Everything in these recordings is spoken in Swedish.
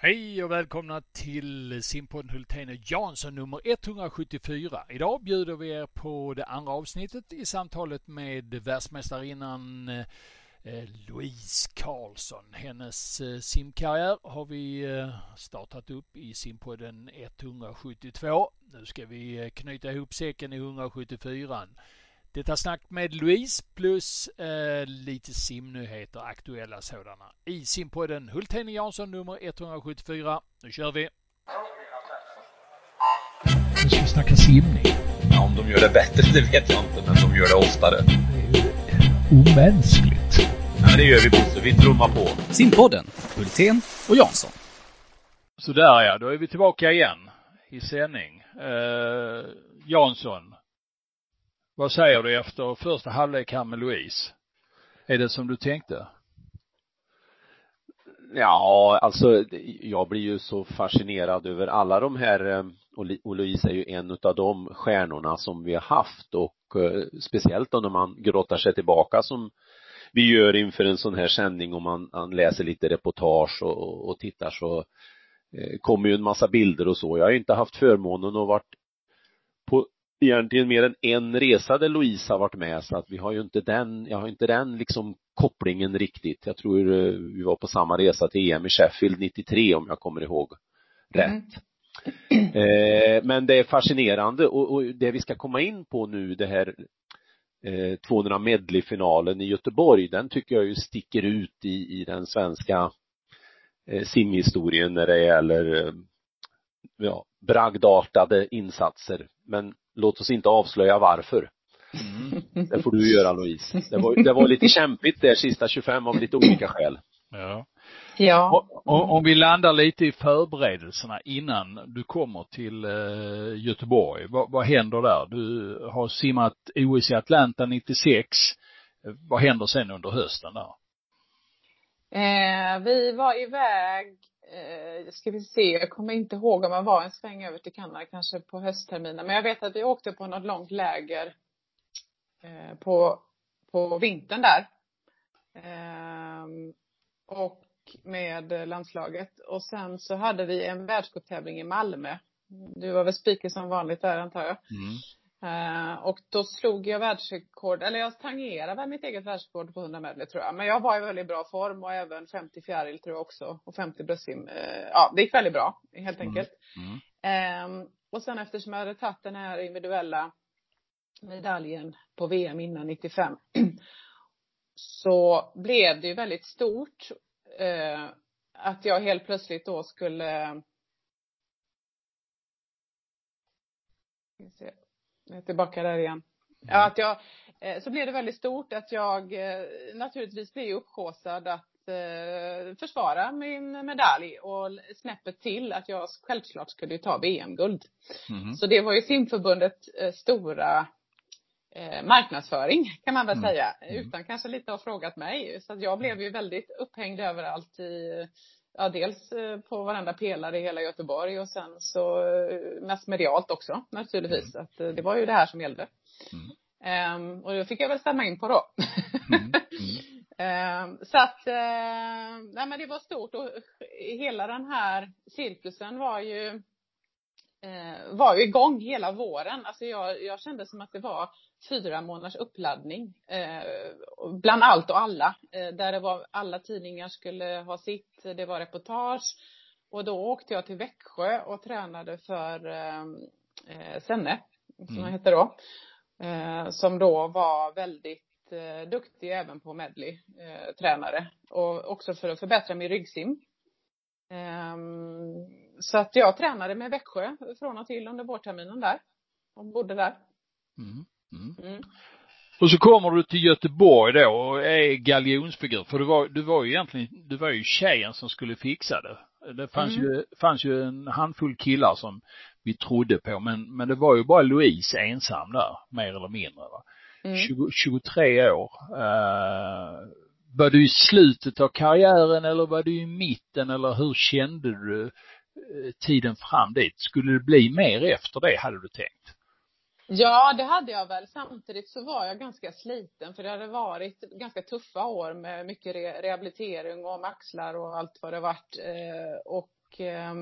Hej och välkomna till simpodden Hultén och Jansson nummer 174. Idag bjuder vi er på det andra avsnittet i samtalet med världsmästarinnan eh, Louise Karlsson. Hennes eh, simkarriär har vi eh, startat upp i simpodden 172. Nu ska vi knyta ihop säcken i 174. Detta snack med Louise plus eh, lite simnyheter, aktuella sådana. I simpodden Hultén Jansson nummer 174. Nu kör vi! Nu ska vi snacka simning. Ja, om de gör det bättre, det vet jag inte, men de gör det oftare. Det är omänskligt. Ja, det gör vi Bosse, vi trummar på. Simpodden, Hultén och Jansson. Sådär ja, då är vi tillbaka igen i sändning. Eh, Jansson, vad säger du efter första halvlek här med Louise? Är det som du tänkte? Ja, alltså jag blir ju så fascinerad över alla de här eh, och Louise är ju en utav de stjärnorna som vi har haft och eh, speciellt då när man grottar sig tillbaka som vi gör inför en sån här sändning och man, man läser lite reportage och, och tittar så eh, kommer ju en massa bilder och så. Jag har ju inte haft förmånen att varit egentligen mer än en resa där Louise har varit med så att vi har ju inte den, jag har inte den liksom kopplingen riktigt. Jag tror eh, vi var på samma resa till EM i Sheffield 93 om jag kommer ihåg rätt. Mm. Eh, men det är fascinerande och, och, det vi ska komma in på nu det här eh, 200 medley-finalen i Göteborg, den tycker jag ju sticker ut i, i den svenska eh, simhistorien när det gäller eh, ja, bragdartade insatser. Men låt oss inte avslöja varför. Mm. Det får du göra Louise. Det var, det var lite kämpigt där sista 25 av lite olika skäl. Ja. Ja. Om, om vi landar lite i förberedelserna innan du kommer till eh, Göteborg, vad, vad händer där? Du har simmat OS i Atlanta 96. Vad händer sen under hösten där? Eh, vi var iväg eh, ska vi se, jag kommer inte ihåg om man var en sväng över till Kanada kanske på höstterminen. Men jag vet att vi åkte på något långt läger eh, på, på vintern där. Eh, och med landslaget. Och sen så hade vi en världscuptävling i Malmö. Du var väl speaker som vanligt där antar jag. Mm. Uh, och då slog jag världsrekord, eller jag tangerade väl mitt eget världsrekord på 100 medley tror jag. Men jag var i väldigt bra form och även 50 fjäril tror jag också. Och 50 bröstsim. Uh, ja, det gick väldigt bra helt mm. enkelt. Mm. Um, och sen eftersom jag hade tagit den här individuella medaljen på VM innan 95 så blev det ju väldigt stort uh, att jag helt plötsligt då skulle jag är tillbaka där igen. Ja, mm. att jag, eh, så blev det väldigt stort att jag eh, naturligtvis blev uppsjåsad att eh, försvara min medalj och snäppet till att jag självklart skulle ta VM-guld. Mm. Så det var ju simförbundet stora marknadsföring kan man väl mm. säga, mm. utan kanske lite ha frågat mig. Så att jag blev ju väldigt upphängd överallt i ja, dels eh, på varenda pelare i hela Göteborg och sen så eh, mest medialt också naturligtvis. Mm. Att eh, det var ju det här som gällde. Mm. Um, och det fick jag väl stämma in på då. Mm. um, så att, uh, nej men det var stort och hela den här cirkusen var ju eh, var ju igång hela våren. Alltså jag, jag kände som att det var fyra månaders uppladdning eh, bland allt och alla. Eh, där det var alla tidningar skulle ha sitt, det var reportage. Och då åkte jag till Växjö och tränade för eh, eh Senne, som mm. hette då. Eh, som då var väldigt eh, duktig även på medley, tränare. Och också för att förbättra min ryggsim. Så att jag tränade med Växjö från och till under vårterminen där. Och bodde där. Mm. Mm. Mm. Och så kommer du till Göteborg då och är galjonsfigur. För du var, du var ju egentligen, du var ju tjejen som skulle fixa det. Det fanns mm. ju, fanns ju en handfull killar som vi trodde på men, men det var ju bara Louise ensam där, mer eller mindre va. 20, mm. 23 år. Uh, var du i slutet av karriären eller var du i mitten eller hur kände du Eh, tiden fram dit? Skulle det bli mer efter det hade du tänkt? Ja, det hade jag väl. Samtidigt så var jag ganska sliten för det hade varit ganska tuffa år med mycket re rehabilitering och axlar och allt vad det varit. Eh, och eh,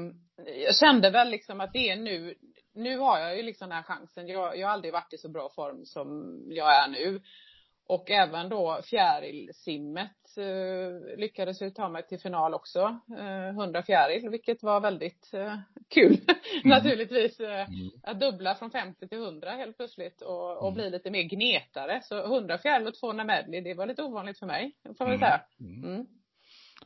jag kände väl liksom att det är nu, nu har jag ju liksom den här chansen. Jag, jag har aldrig varit i så bra form som jag är nu. Och även då fjärilsimmet eh, lyckades ju ta mig till final också. Eh, 100 fjäril, vilket var väldigt eh, kul mm. naturligtvis. Eh, mm. Att dubbla från 50 till 100 helt plötsligt och, och mm. bli lite mer gnetare. Så 100 fjäril och 200 medley, det var lite ovanligt för mig, får man säga. Mm. mm.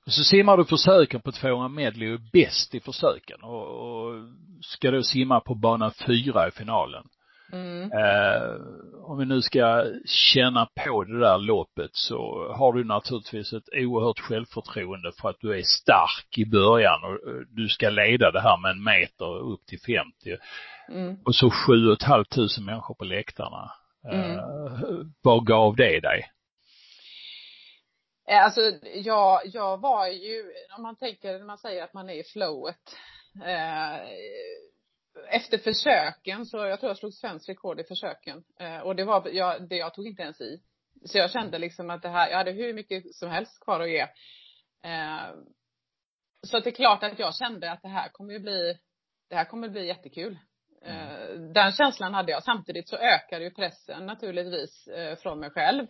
Och så simmar du försöken på 200 medley och är bäst i försöken och, och ska då simma på bana fyra i finalen. Mm. Eh, om vi nu ska känna på det där loppet så har du naturligtvis ett oerhört självförtroende för att du är stark i början och du ska leda det här med en meter upp till 50. Mm. Och så sju och ett halvt tusen människor på läktarna. Mm. Eh, vad gav det dig? Eh, alltså, jag, jag var ju, om man tänker, när man säger att man är i flowet, eh, efter försöken så, jag tror jag slog svenskt rekord i försöken. Eh, och det var, jag, det jag tog inte ens i. Så jag kände liksom att det här, jag hade hur mycket som helst kvar att ge. Eh, så att det är klart att jag kände att det här kommer ju bli, det här kommer bli jättekul. Eh, den känslan hade jag. Samtidigt så ökade ju pressen naturligtvis från mig själv.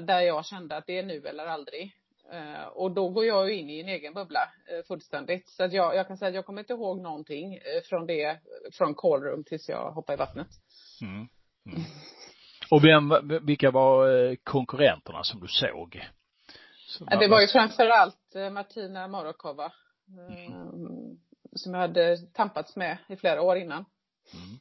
Där jag kände att det är nu eller aldrig. Eh, och då går jag ju in i en egen bubbla eh, fullständigt. Så att jag, jag kan säga att jag kommer inte ihåg någonting eh, från det, från callroom tills jag hoppade i vattnet. Mm. Mm. Och vem, vilka var konkurrenterna som du såg? Som det var ju framförallt Martina Morokova. Mm. Som jag hade tampats med i flera år innan. Mm.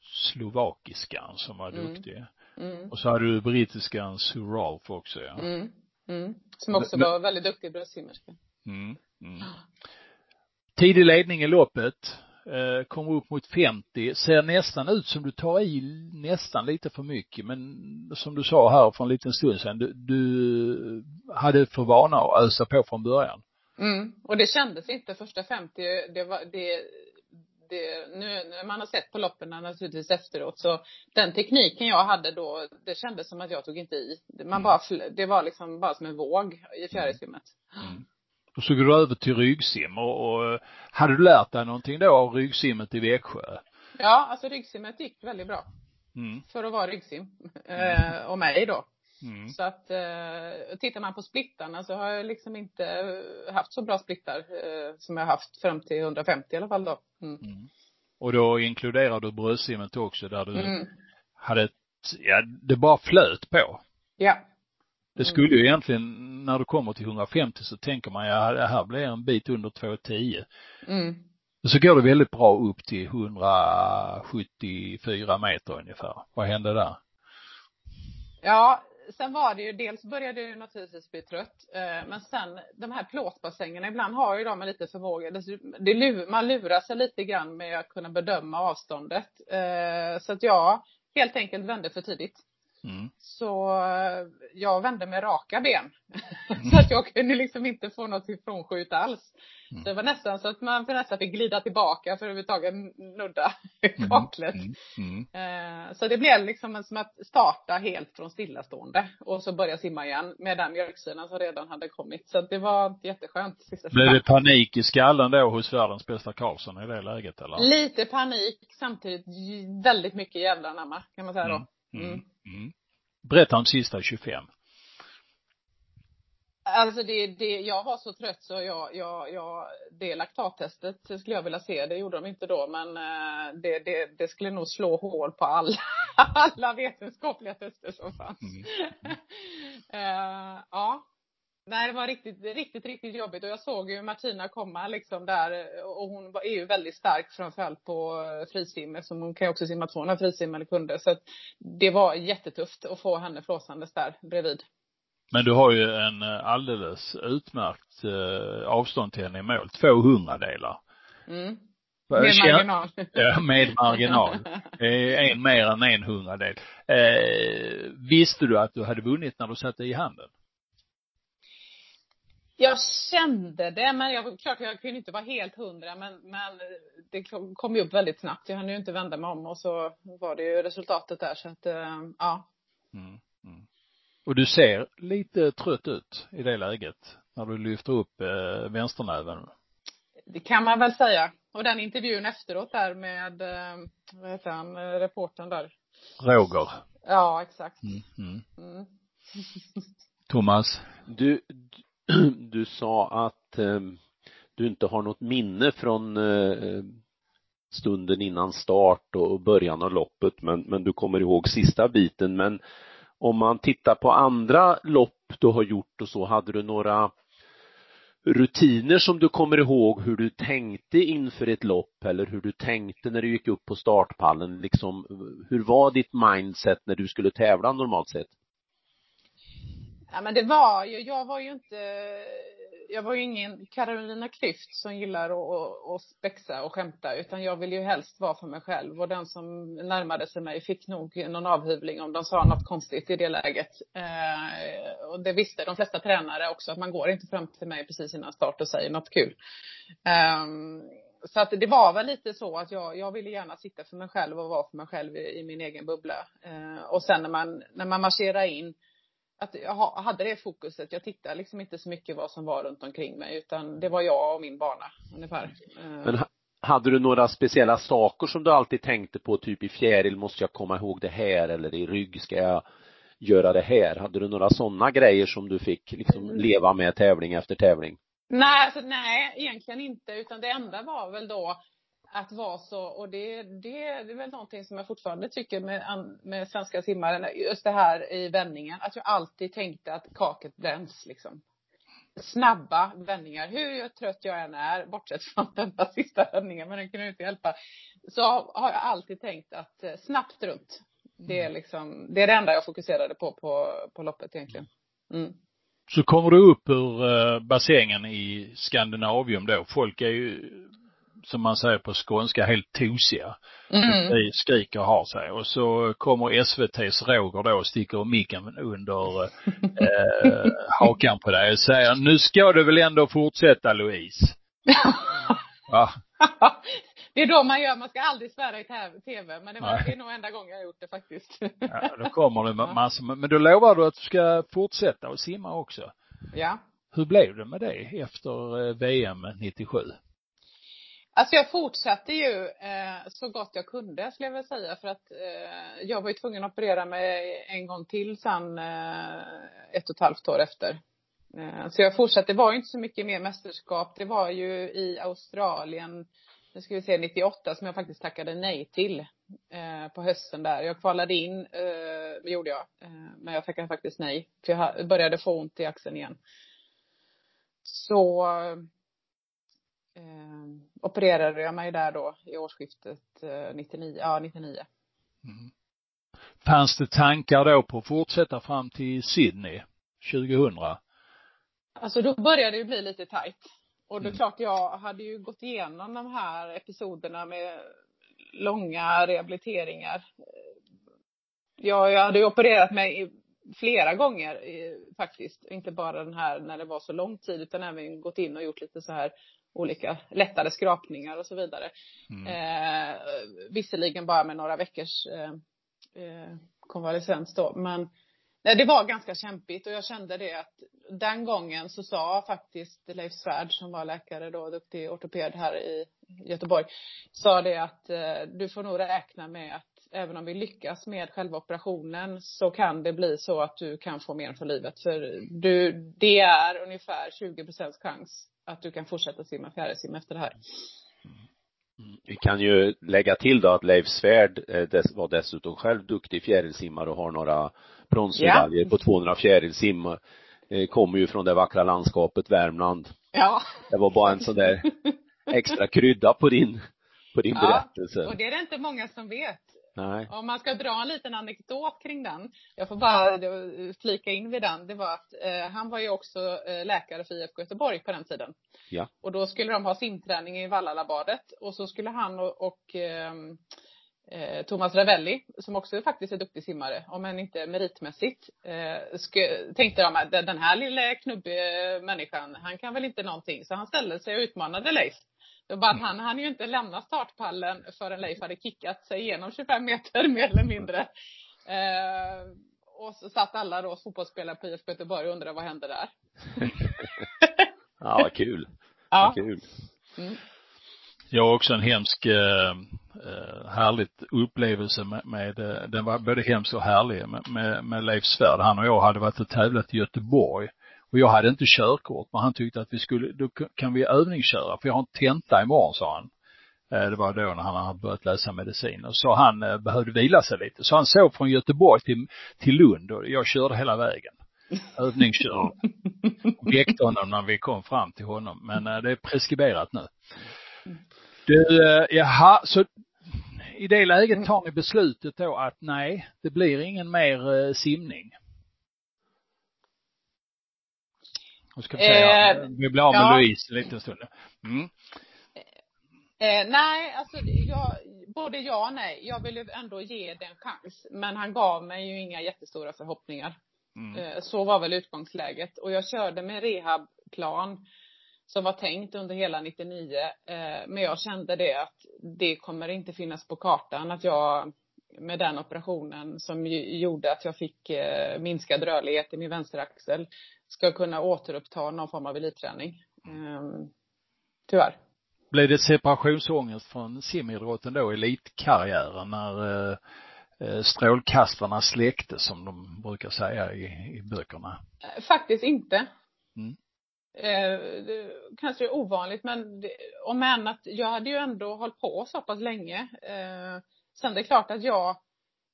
Slovakiskan som var mm. duktig. Mm. Och så hade du brittiskan Sue Rolf också ja. Mm. Mm. Som också var väldigt duktig bröstsimmerska. Mm. Mm. Tidig ledning i loppet, eh, kommer upp mot 50, ser nästan ut som du tar i nästan lite för mycket, men som du sa här för en liten stund sedan, du, du hade för vana att ösa på från början. Mm. Och det kändes inte första 50, det var, det, det, nu när man har sett på loppen naturligtvis efteråt så den tekniken jag hade då, det kändes som att jag tog inte i. Man mm. bara, det var liksom bara som en våg i fjärilsimmet. Mm. Och så går du över till ryggsim och, och hade du lärt dig någonting då av ryggsimmet i Växjö? Ja, alltså ryggsimmet gick väldigt bra. Mm. För att vara ryggsim. Eh, och mig då. Mm. Så att eh, tittar man på splittarna så har jag liksom inte haft så bra splittar eh, som jag haft fram till 150 i alla fall då. Mm. Mm. Och då inkluderar du bröstsimmet också där du mm. hade ett, ja det bara flöt på. Ja. Det skulle ju egentligen, när du kommer till 150 så tänker man, ja det här blir en bit under 210. Mm. Och så går det väldigt bra upp till 174 meter ungefär. Vad hände där? Ja, sen var det ju, dels började jag naturligtvis bli trött, eh, men sen de här plåtbassängerna, ibland har ju de en lite förmåga, det, man lurar sig lite grann med att kunna bedöma avståndet. Eh, så att jag helt enkelt vände för tidigt. Mm. Så eh, jag vände med raka ben. Så att jag kunde liksom inte få något ifrånskjut alls. Mm. Det var nästan så att man nästan fick glida tillbaka för att överhuvudtaget nudda mm. kaklet. Mm. Mm. Så det blev liksom som att starta helt från stillastående och så börja simma igen med den mjölksyran som redan hade kommit. Så det var jätteskönt. Blev det panik i skallen då hos världens bästa Karlsson i det läget eller? Lite panik, samtidigt väldigt mycket jävla anamma kan man säga då. Mm. Mm. Berätta om sista 25. Alltså det, det, jag var så trött så jag, jag, jag, det laktattestet skulle jag vilja se, det gjorde de inte då men eh, det, det, det skulle nog slå hål på alla, alla vetenskapliga tester som fanns. Mm. uh, ja. Nej, det var riktigt, riktigt, riktigt jobbigt och jag såg ju Martina komma liksom där och hon är ju väldigt stark framförallt på frisim eftersom hon kan ju också simma 200 frisim eller kunde så att det var jättetufft att få henne flåsandes där bredvid. Men du har ju en eh, alldeles utmärkt eh, avstånd till henne i mål, 200 delar. Mm. Med marginal. Ja, med marginal. en mer än en hundradel. Eh, visste du att du hade vunnit när du satte i handen? Jag kände det, men jag, klart jag kunde inte vara helt hundra, men, men det kom ju upp väldigt snabbt. Jag hann ju inte vända mig om och så var det ju resultatet där, så att, eh, ja. Mm, mm. Och du ser lite trött ut i det läget, när du lyfter upp eh, vänsternäven. Det kan man väl säga. Och den intervjun efteråt där med, eh, vad heter han, eh, reportern där. Roger. Ja, exakt. Mm, mm. Mm. Thomas? Du, du sa att eh, du inte har något minne från eh, stunden innan start och början av loppet men, men du kommer ihåg sista biten men om man tittar på andra lopp du har gjort och så, hade du några rutiner som du kommer ihåg hur du tänkte inför ett lopp eller hur du tänkte när du gick upp på startpallen liksom hur var ditt mindset när du skulle tävla normalt sett? Ja men det var ju, jag var ju inte, jag var ju ingen Carolina Klüft som gillar att, att spexa och skämta utan jag vill ju helst vara för mig själv och den som närmade sig mig fick nog någon avhyvling om de sa något konstigt i det läget. Eh, och det visste de flesta tränare också att man går inte fram till mig precis innan start och säger något kul. Eh, så att det var väl lite så att jag, jag ville gärna sitta för mig själv och vara för mig själv i, i min egen bubbla. Eh, och sen när man, när man marscherar in att jag hade det fokuset. Jag tittade liksom inte så mycket vad som var runt omkring mig utan det var jag och min bana ungefär. Eh. Men hade du några speciella saker som du alltid tänkte på, typ i fjäril måste jag komma ihåg det här eller i rygg ska jag göra det här? Hade du några sådana grejer som du fick liksom mm. leva med tävling efter tävling? Nej, alltså, nej, egentligen inte utan det enda var väl då att vara så, och det, det, det är väl någonting som jag fortfarande tycker med, med svenska simmare, just det här i vändningen, att jag alltid tänkte att kaket bränns liksom. Snabba vändningar, hur trött jag än är, bortsett från den där sista vändningen, men den kunde inte hjälpa, så har jag alltid tänkt att eh, snabbt runt. Det är liksom, det är det enda jag fokuserade på, på, på loppet egentligen. Mm. Så kommer du upp ur uh, bassängen i Skandinavium då. Folk är ju som man säger på skånska, helt tosiga. Mm. skriker och har sig. Och så kommer SVTs Roger då och sticker micken under eh, hakan på dig och säger, nu ska du väl ändå fortsätta Louise. Va? Det är då man gör, man ska aldrig svära i tv, men det, var, det är nog enda gången jag har gjort det faktiskt. Ja, då kommer det massor, men då lovar du att du ska fortsätta och simma också. Ja. Hur blev det med det efter eh, VM 97? Alltså jag fortsatte ju eh, så gott jag kunde skulle jag vilja säga för att eh, jag var ju tvungen att operera mig en gång till sen eh, ett och ett halvt år efter. Eh, så jag fortsatte, det var ju inte så mycket mer mästerskap. Det var ju i Australien, nu ska vi se, 98 som jag faktiskt tackade nej till eh, på hösten där. Jag kvalade in, eh, det gjorde jag, eh, men jag tackade faktiskt nej för jag började få ont i axeln igen. Så eh, opererade jag mig där då i årsskiftet eh, 99, ja 99. Mm. Fanns det tankar då på att fortsätta fram till Sydney 2000? Alltså då började det ju bli lite tajt. Och det är mm. klart, jag hade ju gått igenom de här episoderna med långa rehabiliteringar. Jag, jag hade ju opererat mig flera gånger faktiskt. Inte bara den här när det var så lång tid utan även gått in och gjort lite så här olika lättare skrapningar och så vidare. Mm. Eh, visserligen bara med några veckors eh, eh, konvalescens då, men nej, det var ganska kämpigt och jag kände det att den gången så sa faktiskt Leif Svärd som var läkare då, duktig ortoped här i Göteborg, sa det att eh, du får nog räkna med att även om vi lyckas med själva operationen så kan det bli så att du kan få men för livet. För du, det är ungefär 20 procents chans att du kan fortsätta simma fjärilsim efter det här. Vi kan ju lägga till då att Leif Svärd eh, var dessutom själv duktig fjärilsimmare och har några bronsmedaljer ja. på 200 fjärilsim. Eh, kommer ju från det vackra landskapet Värmland. Ja. Det var bara en sån där extra krydda på din, på din ja, berättelse. och det är det inte många som vet. Nej. Om man ska dra en liten anekdot kring den. Jag får bara flika in vid den. Det var att eh, han var ju också eh, läkare för IFK Göteborg på den tiden. Ja. Och då skulle de ha simträning i Vallalabadet och så skulle han och, och ehm, eh, Thomas Ravelli, som också faktiskt är duktig simmare, om än inte meritmässigt, eh, tänkte de att den här lilla knubbiga människan, han kan väl inte någonting. Så han ställde sig och utmanade Leif. Bara att han hann ju inte lämna startpallen förrän Leif hade kickat sig igenom 25 meter mer eller mindre. Eh, och så satt alla då fotbollsspelare på IFK Göteborg och undrade vad hände där. ja, vad kul. Ja. Vad kul. Mm. Jag har också en hemsk, eh, eh härligt upplevelse med, med, eh, den var både hemsk och härlig med, med, med Leif Svärd. Han och jag hade varit och tävlat i Göteborg och jag hade inte körkort men han tyckte att vi skulle, då kan vi övningsköra för jag har en tenta imorgon sa han. Eh, det var då när han hade börjat läsa medicin och så han eh, behövde vila sig lite. Så han sov från Göteborg till, till Lund och jag körde hela vägen. Övningskör. Väckte honom när vi kom fram till honom men eh, det är preskriberat nu. Du, jaha, så i det läget tar ni beslutet då att nej, det blir ingen mer simning? Och ska vi säga, eh, vi blir av med ja. Louise en liten stund. Mm. Eh, nej, alltså jag, både ja och nej. Jag ville ändå ge den chans. Men han gav mig ju inga jättestora förhoppningar. Mm. Eh, så var väl utgångsläget. Och jag körde med rehabplan som var tänkt under hela 99. Eh, men jag kände det att det kommer inte finnas på kartan att jag med den operationen som gjorde att jag fick eh, minskad rörlighet i min vänsteraxel ska kunna återuppta någon form av elitträning. Ehm, tyvärr. Blev det separationsångest från simidrotten då, elitkarriären, när eh, strålkastarna släcktes som de brukar säga i, i böckerna? Faktiskt inte. Mm eh, kanske är ovanligt men om än att jag hade ju ändå hållit på så pass länge. Eh, sen det är klart att jag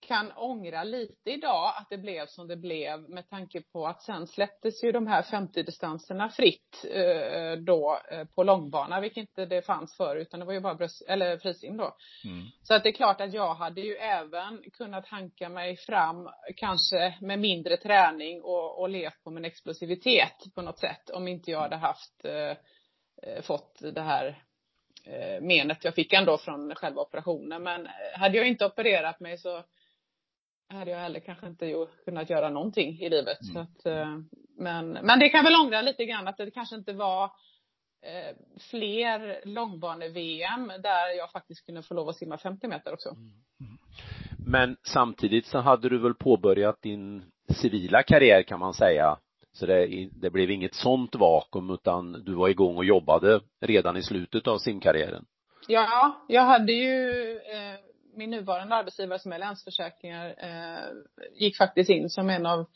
kan ångra lite idag att det blev som det blev med tanke på att sen släpptes ju de här 50-distanserna fritt eh, då eh, på långbana, vilket inte det fanns förr utan det var ju bara bröst, eller frisim då. Mm. Så att det är klart att jag hade ju även kunnat hanka mig fram kanske med mindre träning och, och levt på min explosivitet på något sätt om inte jag hade haft eh, eh fått det här menet jag fick ändå från själva operationen. Men hade jag inte opererat mig så hade jag heller kanske inte kunnat göra någonting i livet. Mm. Så att, eh, men, men det kan väl ångra lite grann att det kanske inte var eh, fler långbane-VM där jag faktiskt kunde få lov att simma 50 meter också. Mm. Men samtidigt så hade du väl påbörjat din civila karriär kan man säga. Så det, det blev inget sånt vakuum utan du var igång och jobbade redan i slutet av simkarriären. Ja, jag hade ju eh, min nuvarande arbetsgivare som är Länsförsäkringar eh, gick faktiskt in som en av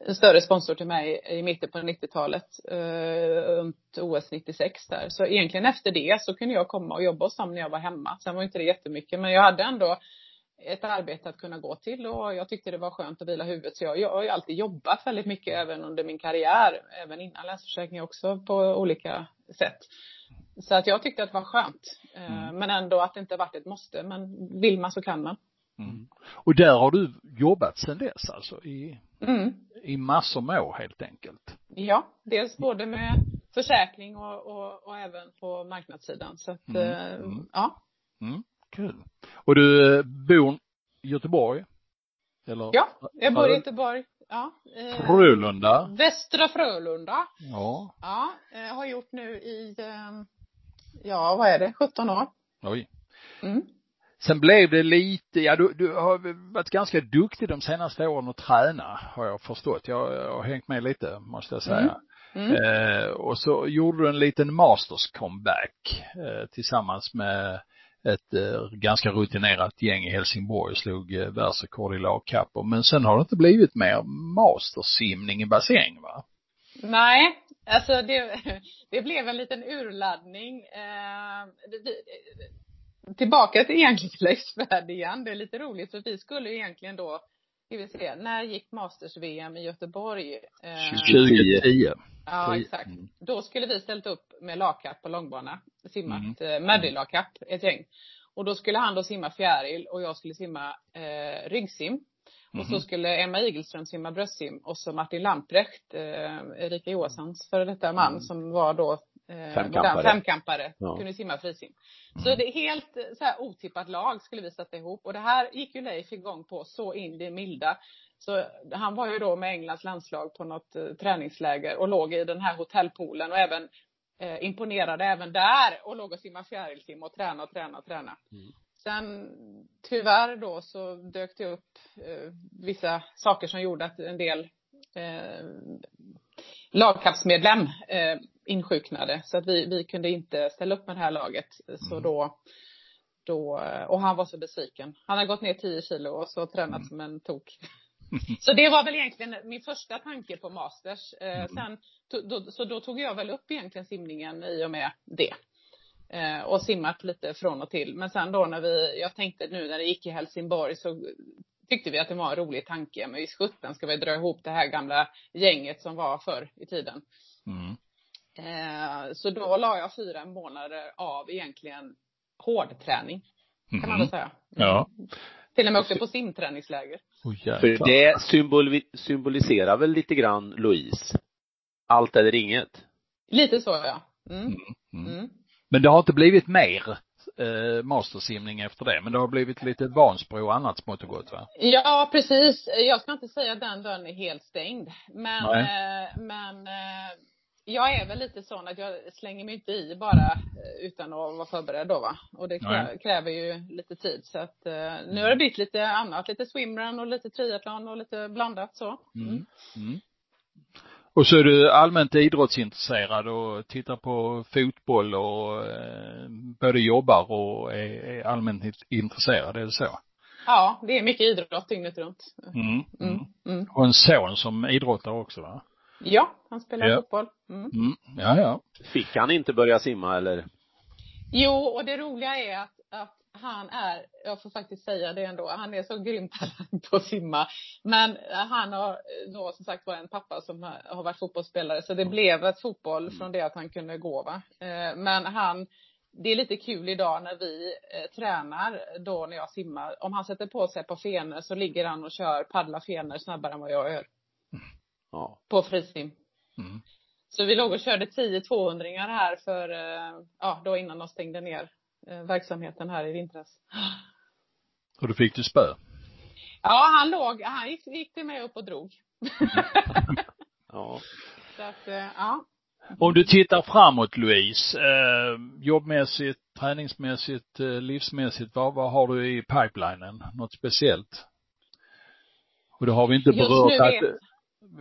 en större sponsor till mig i mitten på 90-talet, eh, runt OS 96 där. Så egentligen efter det så kunde jag komma och jobba hos dem när jag var hemma. Sen var inte det jättemycket, men jag hade ändå ett arbete att kunna gå till och jag tyckte det var skönt att vila huvudet. Så jag, jag har ju alltid jobbat väldigt mycket även under min karriär, även innan Länsförsäkringar också på olika sätt. Så att jag tyckte att det var skönt. Eh, mm. Men ändå att det inte varit ett måste. Men vill man så kan man. Mm. Och där har du jobbat sedan dess alltså i, mm. i massor med år helt enkelt? Ja, dels både med försäkring och, och, och även på marknadssidan. Så att, mm. Eh, mm. ja. Kul. Och du eh, bor i Göteborg? Eller? Ja, jag bor i Göteborg. Ja. Eh, Frölunda. Västra Frölunda. Ja. Ja, jag har gjort nu i eh, ja, vad är det, 17 år. Oj. Mm. Sen blev det lite, ja du, du har varit ganska duktig de senaste åren att träna, har jag förstått. Jag, jag har hängt med lite, måste jag säga. Mm. Mm. Eh, och så gjorde du en liten masters comeback eh, tillsammans med ett eh, ganska rutinerat gäng i Helsingborg och slog eh, världsrekord i lagkappor. Men sen har det inte blivit mer mastersimning i bassäng va? Nej, Alltså det, det blev en liten urladdning. Eh, tillbaka till egentligen till Leif igen. Det är lite roligt för vi skulle egentligen då, ska vi se, när gick Masters-VM i Göteborg? Eh, 2010. Ja, exakt. Mm. Då skulle vi ställt upp med lagkapp på långbana, simmat mm. eh, Maddy-lagkapp, ett gäng. Och då skulle han då simma fjäril och jag skulle simma eh, ryggsim. Och så mhm. skulle Emma Igelström simma bröstsim och så Martin Lamprecht, eh, Erika Johanssons före detta man mm. som var då eh, femkampare, femkampare ja. kunde simma frisim. Mm. Så det är helt eh, så här otippat lag skulle vi sätta ihop och det här gick ju Leif igång på så in det milda. Så han var ju då med Englands landslag på något eh, träningsläger och låg i den här hotellpoolen och även eh, imponerade även där och låg och simmade fjärilsim och tränade och tränade och tränade. Mm. Sen tyvärr då så dök det upp eh, vissa saker som gjorde att en del eh, lagkapsmedlem eh, insjuknade så att vi, vi kunde inte ställa upp med det här laget. Så Mm. då, då, och han var så besviken. Han har gått ner 10 kilo och så tränat Mm. som en tok. Så det var väl egentligen min första tanke på masters. Eh, Mm. sen, to, då, så då tog jag väl upp egentligen simningen i och med det. Eh, och simmat lite från och till. Men sen då när vi, jag tänkte nu när det gick i Helsingborg så tyckte vi att det var en rolig tanke. Men i sjutton ska vi dra ihop det här gamla gänget som var förr i tiden. Mm. Eh, så då la jag fyra månader av egentligen hårdträning. Kan man Mhm. väl säga. Ja. Till och med åkte på simträningsläger. Oh, För det symbol, symboliserar väl lite grann Louise? Allt eller inget? Lite så ja. Mm. Mm. Mm. Men det har inte blivit mer eh, mastersimning efter det, men det har blivit lite Vansbro och annat smått och gott va? Ja, precis. Jag ska inte säga att den dörren är helt stängd. Men, eh, men eh, jag är väl lite sån att jag slänger mig inte i bara eh, utan att vara förberedd då va. Och det krä, kräver ju lite tid. Så att eh, nu har det blivit lite annat. Lite swimrun och lite triathlon och lite blandat så. Mm. Mm. Och så är du allmänt idrottsintresserad och tittar på fotboll och eh, både jobbar och är, är allmänt int- intresserad, är det så? Ja, det är mycket idrott dygnet runt. Mm. Mm. Mm. Och en son som idrottar också va? Ja, han spelar Ja. fotboll. Mm. Mm. Ja, ja. Fick han inte börja simma eller? Jo, och det roliga är att, att han är, jag får faktiskt säga det ändå, han är så grym talang på att simma. Men han har då som sagt var en pappa som har varit fotbollsspelare så det blev ett fotboll från det att han kunde gå va. Eh, Men han, det är lite kul idag när vi eh, tränar då när jag simmar. Om han sätter på sig på fenor så ligger han och kör paddla fenor snabbare än vad jag gör. Ja. På frisim. Mm. Så vi låg och körde 10 200 här för, eh, ja då innan de stängde ner verksamheten här i vintras. Och då fick du spö? Ja, han låg, han gick, gick till mig upp och drog. Ja. Så att, eh, ja. Om du tittar framåt Louise, eh, jobbmässigt, träningsmässigt, eh, livsmässigt, vad, vad har du i pipelinen? Något speciellt? Och det har vi inte Just berört att, vet-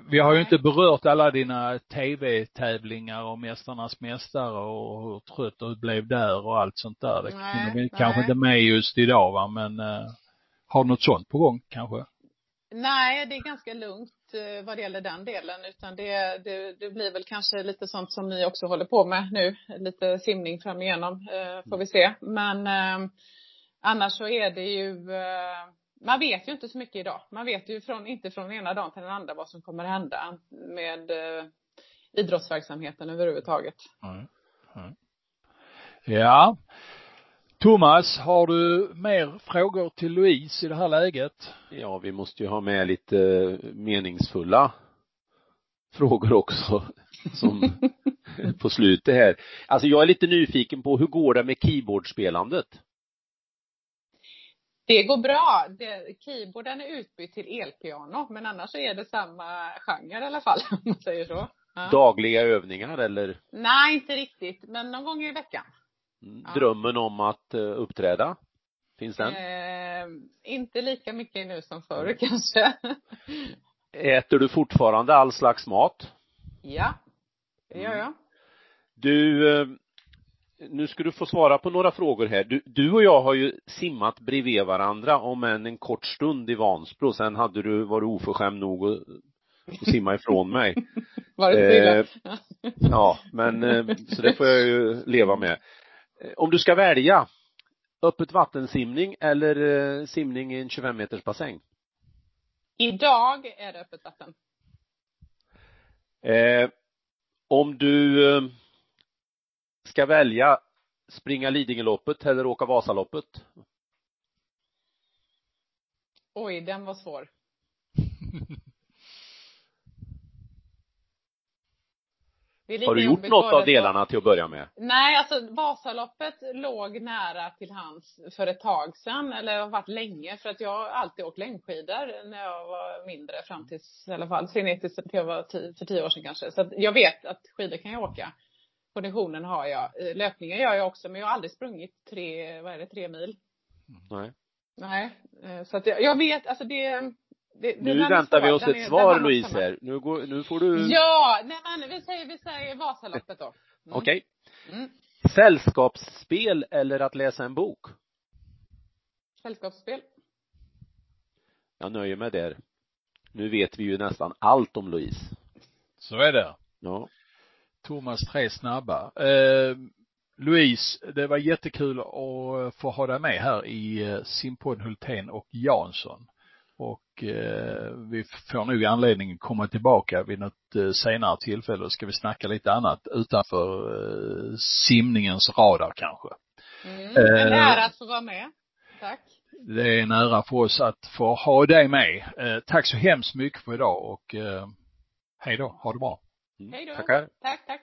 vi har ju inte berört alla dina tv-tävlingar och Mästarnas Mästare och hur trött du blev där och allt sånt där. Det Nej, vi nej. kanske inte med just idag va, men eh, har du något sånt på gång kanske? Nej, det är ganska lugnt eh, vad det gäller den delen utan det, det, det blir väl kanske lite sånt som ni också håller på med nu. Lite simning fram igenom eh, får vi se. Men eh, annars så är det ju eh, man vet ju inte så mycket idag. Man vet ju från, inte från ena dagen till den andra vad som kommer hända med eh, idrottsverksamheten överhuvudtaget. Mm. Mm. Ja. Thomas, har du mer frågor till Louise i det här läget? Ja, vi måste ju ha med lite meningsfulla frågor också som på slutet här. Alltså jag är lite nyfiken på hur går det med keyboardspelandet? Det går bra. Det, keyboarden är utbytt till elpiano men annars är det samma genre i alla fall om man säger så. Ja. Dagliga övningar eller Nej, inte riktigt, men någon gång i veckan. mm, Ja. drömmen om att eh, uppträda? Finns den? Eh, inte lika mycket nu som förr kanske. Äter du fortfarande all slags mat? ja, det gör jag. Du, eh, nu ska du få svara på några frågor här. Du, du och jag har ju simmat bredvid varandra om än en kort stund i Vansbro. Sen hade du, var du oförskämd nog att, att simma ifrån mig. Var det Eh? Ja, men eh, så det får jag ju leva med. Eh, Om du ska välja öppet vattensimning eller eh, simning i en 25 meters bassäng? Idag är det öppet vatten. Eh, om du eh, ska välja springa Lidingöloppet eller åka Vasaloppet? Oj, den var svår. Har du gjort något av delarna till att börja med? Nej, alltså Vasaloppet låg nära till hans för ett tag sedan, eller har varit länge, för att jag har alltid åkt längdskidor när jag var mindre, fram tills i alla fall, sen tills jag var tio, för tio år sedan kanske. Så att jag vet att skidor kan jag åka. Konditionen har jag. Löpningen gör jag också, men jag har aldrig sprungit tre, vad är det, tre mil. Nej. Nej, eh, så att jag, jag vet, alltså det, det, det Nu väntar vi oss ett är- svar var Louise samma. här. Nu, går, nu får du, Ja, nej men vi säger, vi säger Vasaloppet då. Mm. okej. Mm. Sällskapsspel eller att läsa en bok? Sällskapsspel. Jag nöjer mig där. Nu vet vi ju nästan allt om Louise. Så är det. Ja. Thomas tre snabba. Eh, Louise, det var jättekul att få ha dig med här i eh, simpodden Hultén och Jansson. Och eh, vi får nog anledning att komma tillbaka vid något eh, senare tillfälle och ska vi snacka lite annat utanför eh, simningens radar kanske. Mm. Eh. En ära att få vara med. Tack. Det är en ära för oss att få ha dig med. Eh, tack så hemskt mycket för idag och eh, hej då, ha det bra. Mm. Hej då. Tackar. Tack, tack.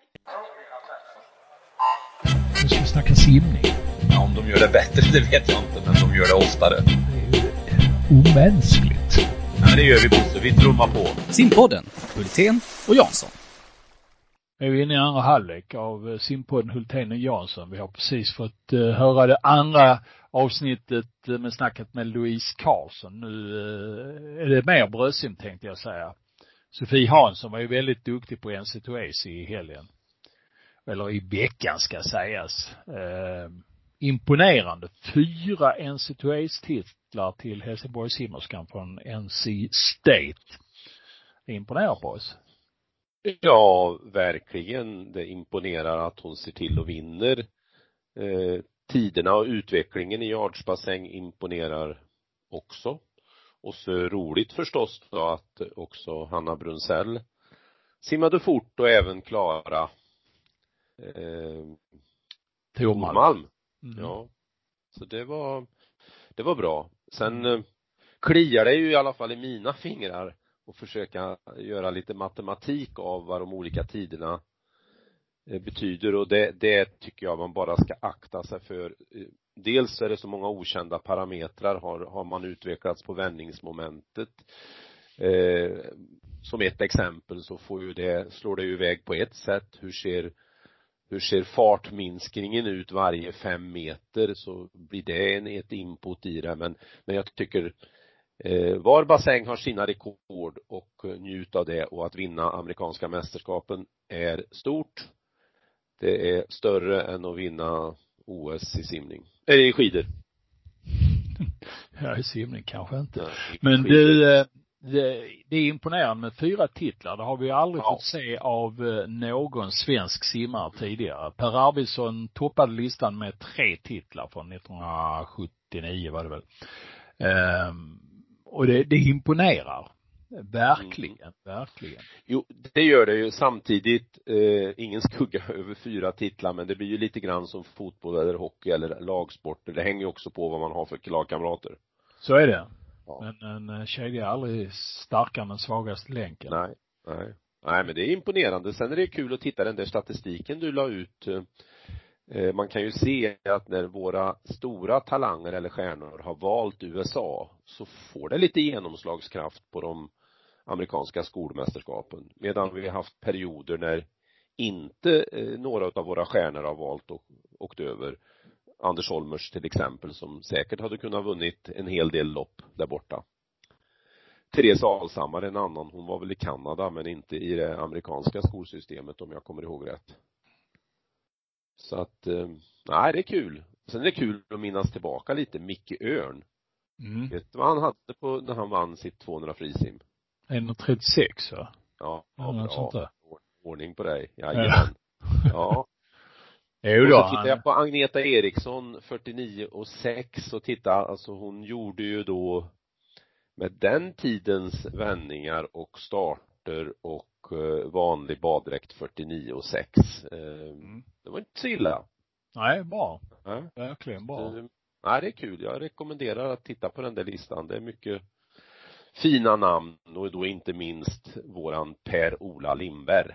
Nu ska vi snacka simning. Ja, om de gör det bättre, det vet jag inte, men de gör det oftare. Det är ju omänskligt. Ja, det gör vi Bosse, vi trummar på. Simpodden, Hultén och Jansson. Nu är vi inne i andra halvlek av eh, simpodden Hultén och Jansson. Vi har precis fått eh, höra det andra avsnittet eh, med snacket med Louise Karlsson. Nu är det mer bröstsim tänkte jag säga. Sofie Hansson var ju väldigt duktig på NC2ACE i helgen. Eller i veckan ska sägas. Eh, imponerande. Fyra NC2ACE-titlar till Helsingborgssimmerskan från NC State. Det imponerar på oss. Ja, verkligen. Det imponerar att hon ser till och vinner. Eh, tiderna och utvecklingen i yardsbassäng imponerar också. Och så roligt förstås då att också Hanna Brunsell simmade fort och även Klara eh, Tormalm. Tormalm. Mm. Ja. Så det var, det var bra. Sen eh, kliar det ju i alla fall i mina fingrar och försöka göra lite matematik av vad de olika tiderna eh, betyder och det, det tycker jag man bara ska akta sig för. Dels är det så många okända parametrar har, har man utvecklats på vändningsmomentet. Eh, som ett exempel så får ju det, slår det ju iväg på ett sätt. Hur ser hur ser fartminskningen ut varje fem meter så blir det en, ett input i det men, men jag tycker eh, var bassäng har sina rekord och eh, njut av det och att vinna amerikanska mästerskapen är stort. Det är större än att vinna OS i simning, eller i skidor. Ja, i simning kanske inte. Ja, Men du, eh, det, det är imponerande med fyra titlar. Det har vi aldrig Ja. fått se av eh, någon svensk simmare tidigare. Per Arvidsson toppade listan med tre titlar från 1979 var det väl. Ehm, och det, det imponerar. Verkligen, Mm. verkligen. Jo, det gör det ju samtidigt, eh, ingen skugga över fyra titlar men det blir ju lite grann som fotboll eller hockey eller lagsporter. Det hänger ju också på vad man har för lagkamrater. Så är det. Ja. Men en eh, kedja är aldrig starkare än svagaste länken. Nej, nej. Nej men det är imponerande. Sen är det kul att titta den där statistiken du la ut. Eh, Man kan ju se att när våra stora talanger eller stjärnor har valt USA så får det lite genomslagskraft på de amerikanska skolmästerskapen. Medan vi har haft perioder när inte eh, några av våra stjärnor har valt och åkt över. Anders Holmers till exempel som säkert hade kunnat vunnit en hel del lopp där borta. Therese Alshammar en annan, hon var väl i Kanada men inte i det amerikanska skolsystemet om jag kommer ihåg rätt. Så att, eh, nej det är kul. Sen är det kul att minnas tillbaka lite Micke Örn. Mm. Vet du vad han hade på när han vann sitt 200 frisim? 1,36 va? Ja, Ja, ja något sånt bra. där. Ordning på dig. Jajamän. Ja. Jo Och då, så tittar jag på Agneta Eriksson, 49 och 6 och titta, alltså hon gjorde ju då med den tidens vändningar och starter och eh, vanlig baddräkt 49 och 6. Eh, Det var inte så illa. Nej, bra. Nej. Verkligen bra. Nej, det är kul. Jag rekommenderar att titta på den där listan. Det är mycket fina namn och då inte minst våran Per-Ola Lindberg.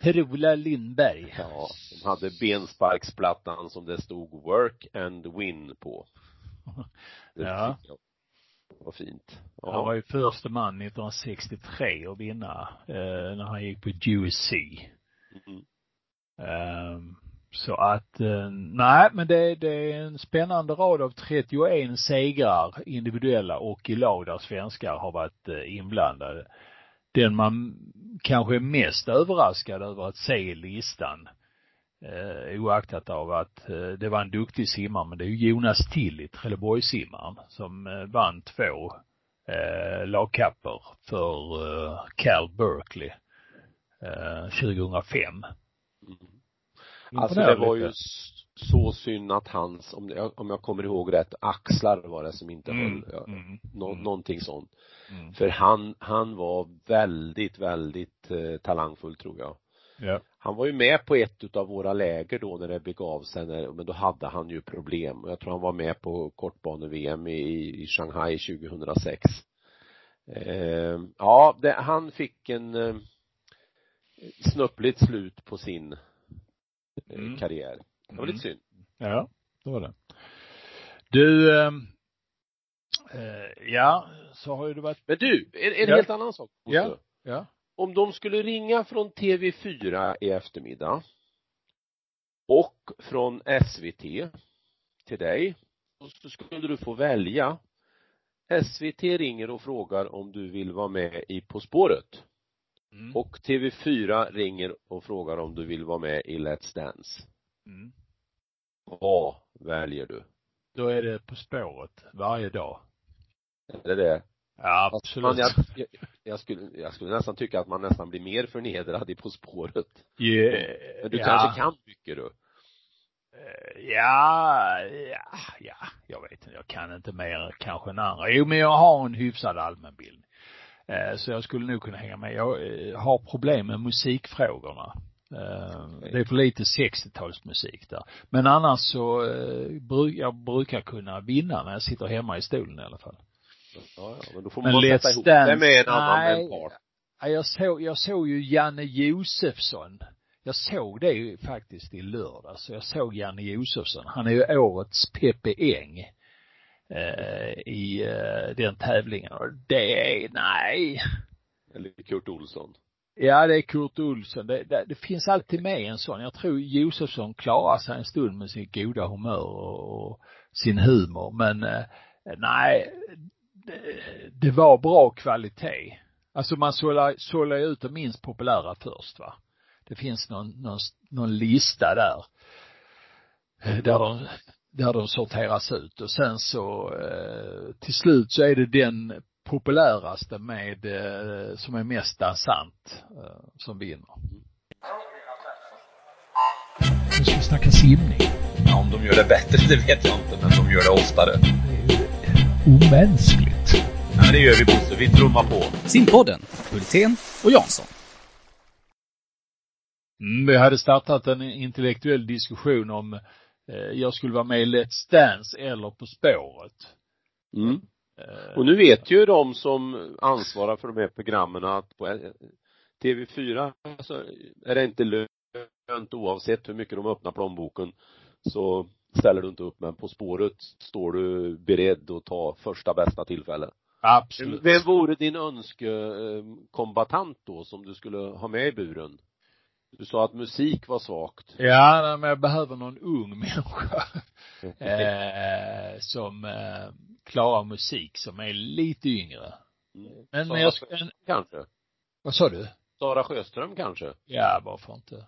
Per-Ola Lindberg. Ja, de hade bensparksplattan som det stod work and win på. Det Ja. jag var fint. Han var Ja. ju första man 1963 att vinna, eh, när han gick på USC. Mm. Ehm, så att, eh, nej men det, det är en spännande rad av 31 segrar individuella och i lag där svenskar har varit eh, inblandade. Den man kanske är mest överraskad över att se i listan eh, oaktat av att eh, det var en duktig simmare men det är ju Jonas Tilly, Trelleborgssimmaren, som eh, vann två eh, lagkapper för eh, Cal Berkeley eh, 2005. Alltså det var ju så synd att hans, om, jag, om jag kommer ihåg rätt, axlar var det som inte Mm, höll, ja, mm, nå, mm, någonting sånt. mm. För han, han var väldigt, väldigt eh, talangfull tror jag. Ja. Han var ju med på ett utav våra läger då när det begav sig, när, men då hade han ju problem. Jag tror han var med på kortbane-VM i, i Shanghai 2006. Eh, ja, det, han fick en eh, snöpligt slut på sin Mm. karriär. Det var lite synd. Ja, det var det. Du, ehm, eh, ja, så har ju det varit, Men du, en, en Ja. helt annan sak. Ja. ja. Om de skulle ringa från TV4 i eftermiddag och från SVT till dig, så skulle du få välja. SVT ringer och frågar om du vill vara med i På spåret. Mm. Och TV4 ringer och frågar om du vill vara med i Let's Dance. Mm. Vad väljer du? Då är det På spåret varje dag. Är det det? Ja, absolut. Man, jag, jag, jag, skulle, jag skulle nästan tycka att man nästan blir mer förnedrad i På spåret. Yeah, Men du ja. kanske kan mycket du? Eh, Ja, ja, ja, jag vet inte, jag kan inte mer kanske än andra. Jo, men jag har en hyfsad allmänbildning. Eh, Så jag skulle nog kunna hänga med. Jag eh, har problem med musikfrågorna. Eh, Det är för lite 60-talsmusik där. Men annars så, jag brukar kunna vinna när jag sitter hemma i stolen i alla fall. Ja, ja, men då får Men man Let's sätta ihop det med en annan nej. part. Ja, jag såg, jag såg ju Janne Josefsson. Jag såg det ju faktiskt i lördag. Så jag såg Janne Josefsson. Han är ju årets Peppe Eng. Eh, I eh, den tävlingen. Och det är, nej. Eller Kurt Olsson. Ja, det är Kurt Olsson. Det, det, det finns alltid med en sån. Jag tror Josefsson klarar sig en stund med sitt goda humör och, och sin humor. Men eh, nej, det, det var bra kvalitet. Alltså man sållar, sållar ju ut de minst populära först va. Det finns någon, någon, någon lista där. Där de, där de sorteras ut och sen så eh, till slut så är det den populäraste med, eh, som är mest dansant, eh, som vinner. Nu ska vi snacka simning. Ja, om de gör det bättre, det vet jag inte, men de gör det oftare. Det är omänskligt. Ja, men det gör vi Bosse, vi trummar på. Simpodden, Hultén och Jansson. Mm, vi hade startat en intellektuell diskussion om eh, jag skulle vara med i Let's Dance eller På spåret. Mm. Eh, Och nu vet ju de som ansvarar för de här programmen att på eh, TV4 så är det inte lönt oavsett hur mycket de öppnar plånboken så ställer du inte upp men På spåret står du beredd att ta första bästa tillfälle. absolut. Vem vore din önskekombatant då som du skulle ha med i buren? Du sa att musik var svagt. Ja, nej, men jag behöver någon ung människa eh, som eh, klarar musik som är lite yngre. Men, men jag en, Kanske. vad sa du? Sara Sjöström kanske? Ja, varför inte?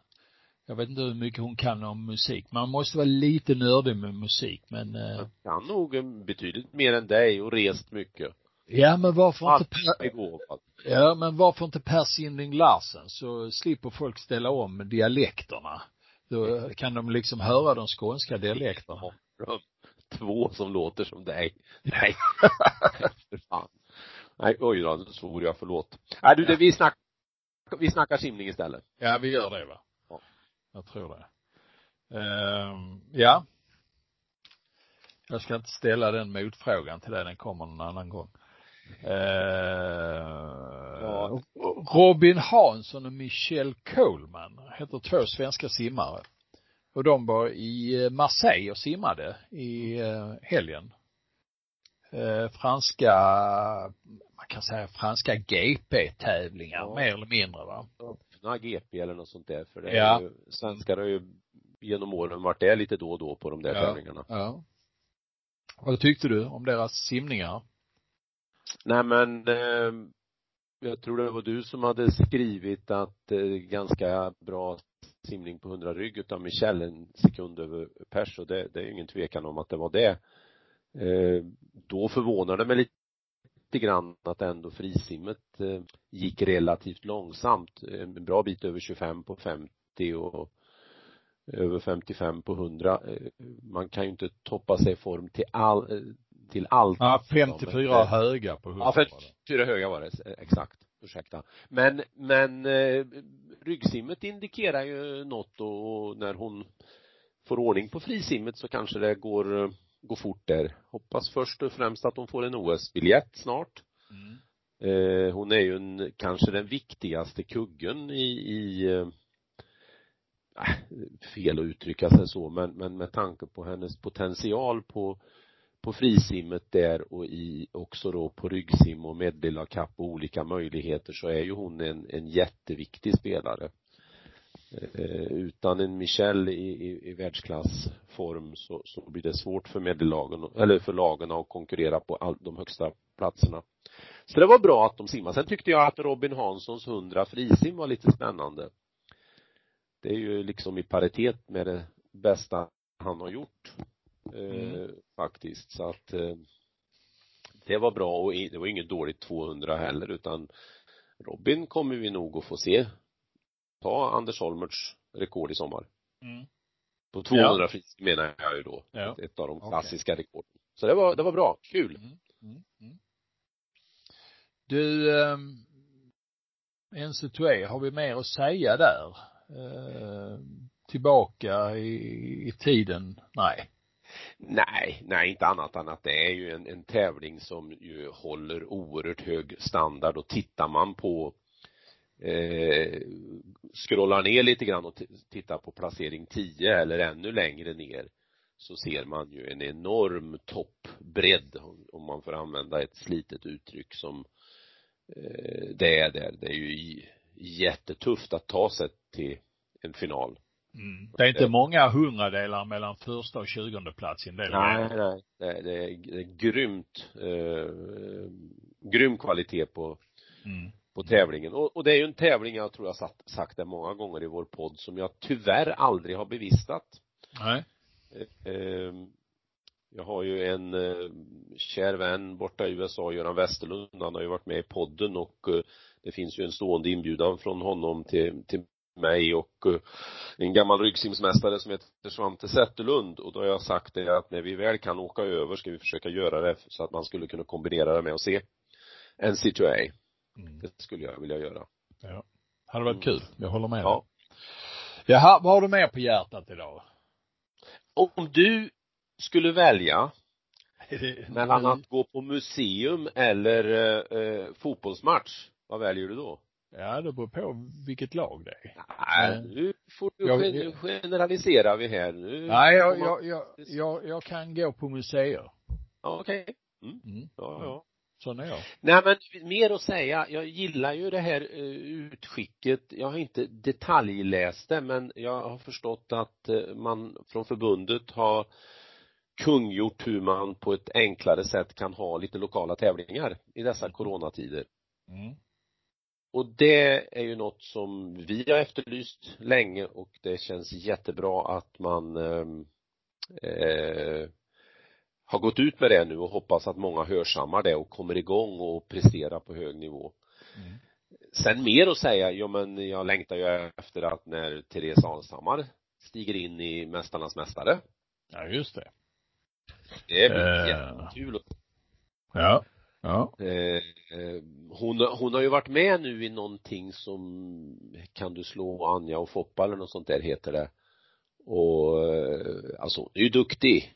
Jag vet inte hur mycket hon kan om musik. Man måste vara lite nördig med musik, men eh, Kan nog en betydligt mer än dig och rest mycket. Ja, men varför inte Allt per, begåvad. ja, men varför inte Per Sinding Larsen så slipper folk ställa om dialekterna. Då kan de liksom höra de skånska dialekterna. Två som låter som dig. Nej. För fan. Nej, oj då, nu svor jag, förlåt. Nej du, det, vi snackar, vi snackar simning istället. Ja, vi gör det va? Ja. Jag tror det. Ehm, ja. Jag ska inte ställa den motfrågan till dig, den kommer någon annan gång. Ja. Robin Hansson och Michelle Coleman heter två svenska simmare. Och de var i Marseille och simmade i eh, helgen. Eh, franska, man kan säga franska GP-tävlingar Ja. mer eller mindre va. Öppna GP eller något sånt där, för det Ja. är ju, svenskar har ju genom åren varit där lite då och då på de där Ja. tävlingarna. Ja. Vad tyckte du om deras simningar? Nej men eh, jag tror det var du som hade skrivit att eh, ganska bra simning på 100 rygg utav Michel en sekund över pers och det, det är ju ingen tvekan om att det var det. Eh, då förvånade det mig lite grann att ändå frisimmet eh, gick relativt långsamt. Eh, en bra bit över 25 på 50 och över 55 på 100. Eh, man kan ju inte toppa sig i form till all, eh, till allt. Ja, 54 Ja, men- höga på 100 Ja, var det. 54 höga var det, eh, exakt. Ursäkta. Men, men eh, ryggsimmet indikerar ju något och, och när hon får ordning på frisimmet så kanske det går, eh, går fort där. Hoppas först och främst att hon får en OS-biljett snart. Mm. Eh, hon är ju en, kanske den viktigaste kuggen i, i eh, äh, fel att uttrycka sig så, men, men med tanke på hennes potential på, på frisimmet där och i, också då på ryggsim och medlilla-kapp och olika möjligheter så är ju hon en, en jätteviktig spelare. Eh, eh, utan en Michelle i, i, i världsklassform så, så blir det svårt för medellagen, eller för lagen att konkurrera på all, de högsta platserna. Så det var bra att de simmade. Sen tyckte jag att Robin Hanssons 100 frisim var lite spännande. Det är ju liksom i paritet med det bästa han har gjort. Eh, faktiskt. Så att eh, det var bra och det var inget dåligt 200 heller utan Robin kommer vi nog att få se ta Anders Holmerts rekord i sommar. Mm. På 200 frisim menar jag ju då. Ja. Ett, ett av de klassiska rekorden. Så det var, det var bra. Kul. Mm. Mm. Mm. Du, um, NC2E, har vi mer att säga där? Eh, tillbaka i, i tiden? Nej. Nej, nej inte annat än att det är ju en, en tävling som ju håller oerhört hög standard och tittar man på eh, scrollar ner lite grann och tittar på placering 10 eller ännu längre ner så ser man ju en enorm toppbredd om- man får använda ett slitet uttryck som eh, det är där. Det är ju jättetufft att ta sig till en final. Mm. Det är inte många hundradelar mellan första och tjugonde plats i en del Nej, nej. Det, det, är, det är grymt, eh, grym kvalitet på, Mm. på tävlingen. Och, och det är ju en tävling, jag tror jag sagt, sagt det många gånger i vår podd, som jag tyvärr aldrig har bevistat. Nej. Eh, eh, jag har ju en eh, kär vän borta i USA, Göran Westerlund, han har ju varit med i podden och eh, det finns ju en stående inbjudan från honom till, till mig och eh, en gammal ryggsimsmästare som heter Svante Zetterlund och då har jag sagt det att när vi väl kan åka över ska vi försöka göra det så att man skulle kunna kombinera det med att se NC2A. Mm. Det skulle jag vilja göra. Ja. Hade varit kul. Jag håller med Ja. dig. Jaha, vad har du mer på hjärtat idag? Om du skulle välja mellan att gå på museum eller eh, eh, fotbollsmatch, vad väljer du då? Ja, det beror på vilket lag det är. Nej, Nej. nu får du Jag- gen- generaliserar vi här. Nu Nej, jag, jag, jag, jag, jag kan gå på museer. Okej. Mm. Ja, ja. Sån är jag. Nej men mer att säga, jag gillar ju det här eh, utskicket, jag har inte detaljläst det men jag har förstått att eh, man från förbundet har kungjort hur man på ett enklare sätt kan ha lite lokala tävlingar i dessa coronatider. Mm. Och det är ju något som vi har efterlyst länge och det känns jättebra att man ehm, eh, har gått ut med det nu och hoppas att många hörsammar det och kommer igång och presterar på hög nivå. Mm. Sen mer att säga, ja men jag längtar ju efter att när Therese Alshammar stiger in i Mästarnas Mästare. Ja, just det. Det blir Eh. jättekul. Ja. Ja. Eh, eh, hon, hon har ju varit med nu i någonting som Kan du slå Anja och Foppa eller något sånt där heter det. Och eh, alltså hon är ju duktig.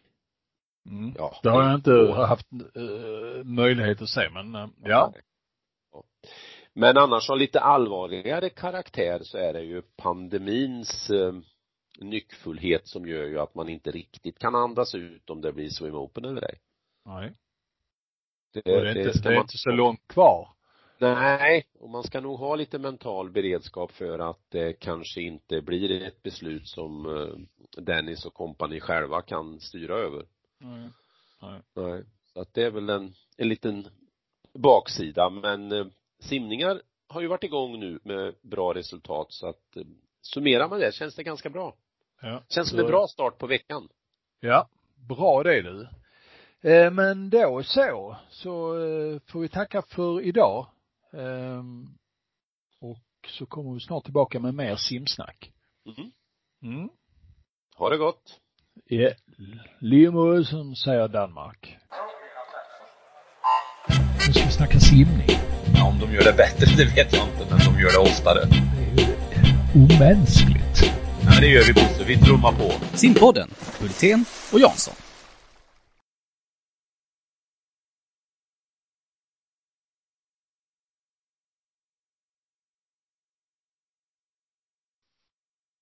Mm. Ja. Det har jag inte haft uh, möjlighet att se, men uh, ja. Ja. Men annars av lite allvarligare karaktär så är det ju pandemins eh, nyckfullhet som gör ju att man inte riktigt kan andas ut om det blir swim open eller ej. Nej. Det, Och det är inte, det är man- inte så långt kvar. Nej, och man ska nog ha lite mental beredskap för att det kanske inte blir ett beslut som eh, Dennis och kompani själva kan styra över. Nej. Nej. Nej. Så att det är väl en, en liten baksida, men eh, simningar har ju varit igång nu med bra resultat så att eh, summerar man det känns det ganska bra. Ja. Känns som en bra start på veckan. Ja, bra det du. Eh, Men då så, så eh, får vi tacka för idag. Ehm, Och så kommer vi snart tillbaka med mer simsnack. Mhm. Mm. Ha det gott. Ja, Limo som säger Danmark. Nu ska vi snacka simning. Ja, om de gör det bättre, det vet jag inte, men de gör det oftare. Det är ju omänskligt. Ja, men det gör vi Bosse, vi trummar på. Simpodden, Hultén och Jansson.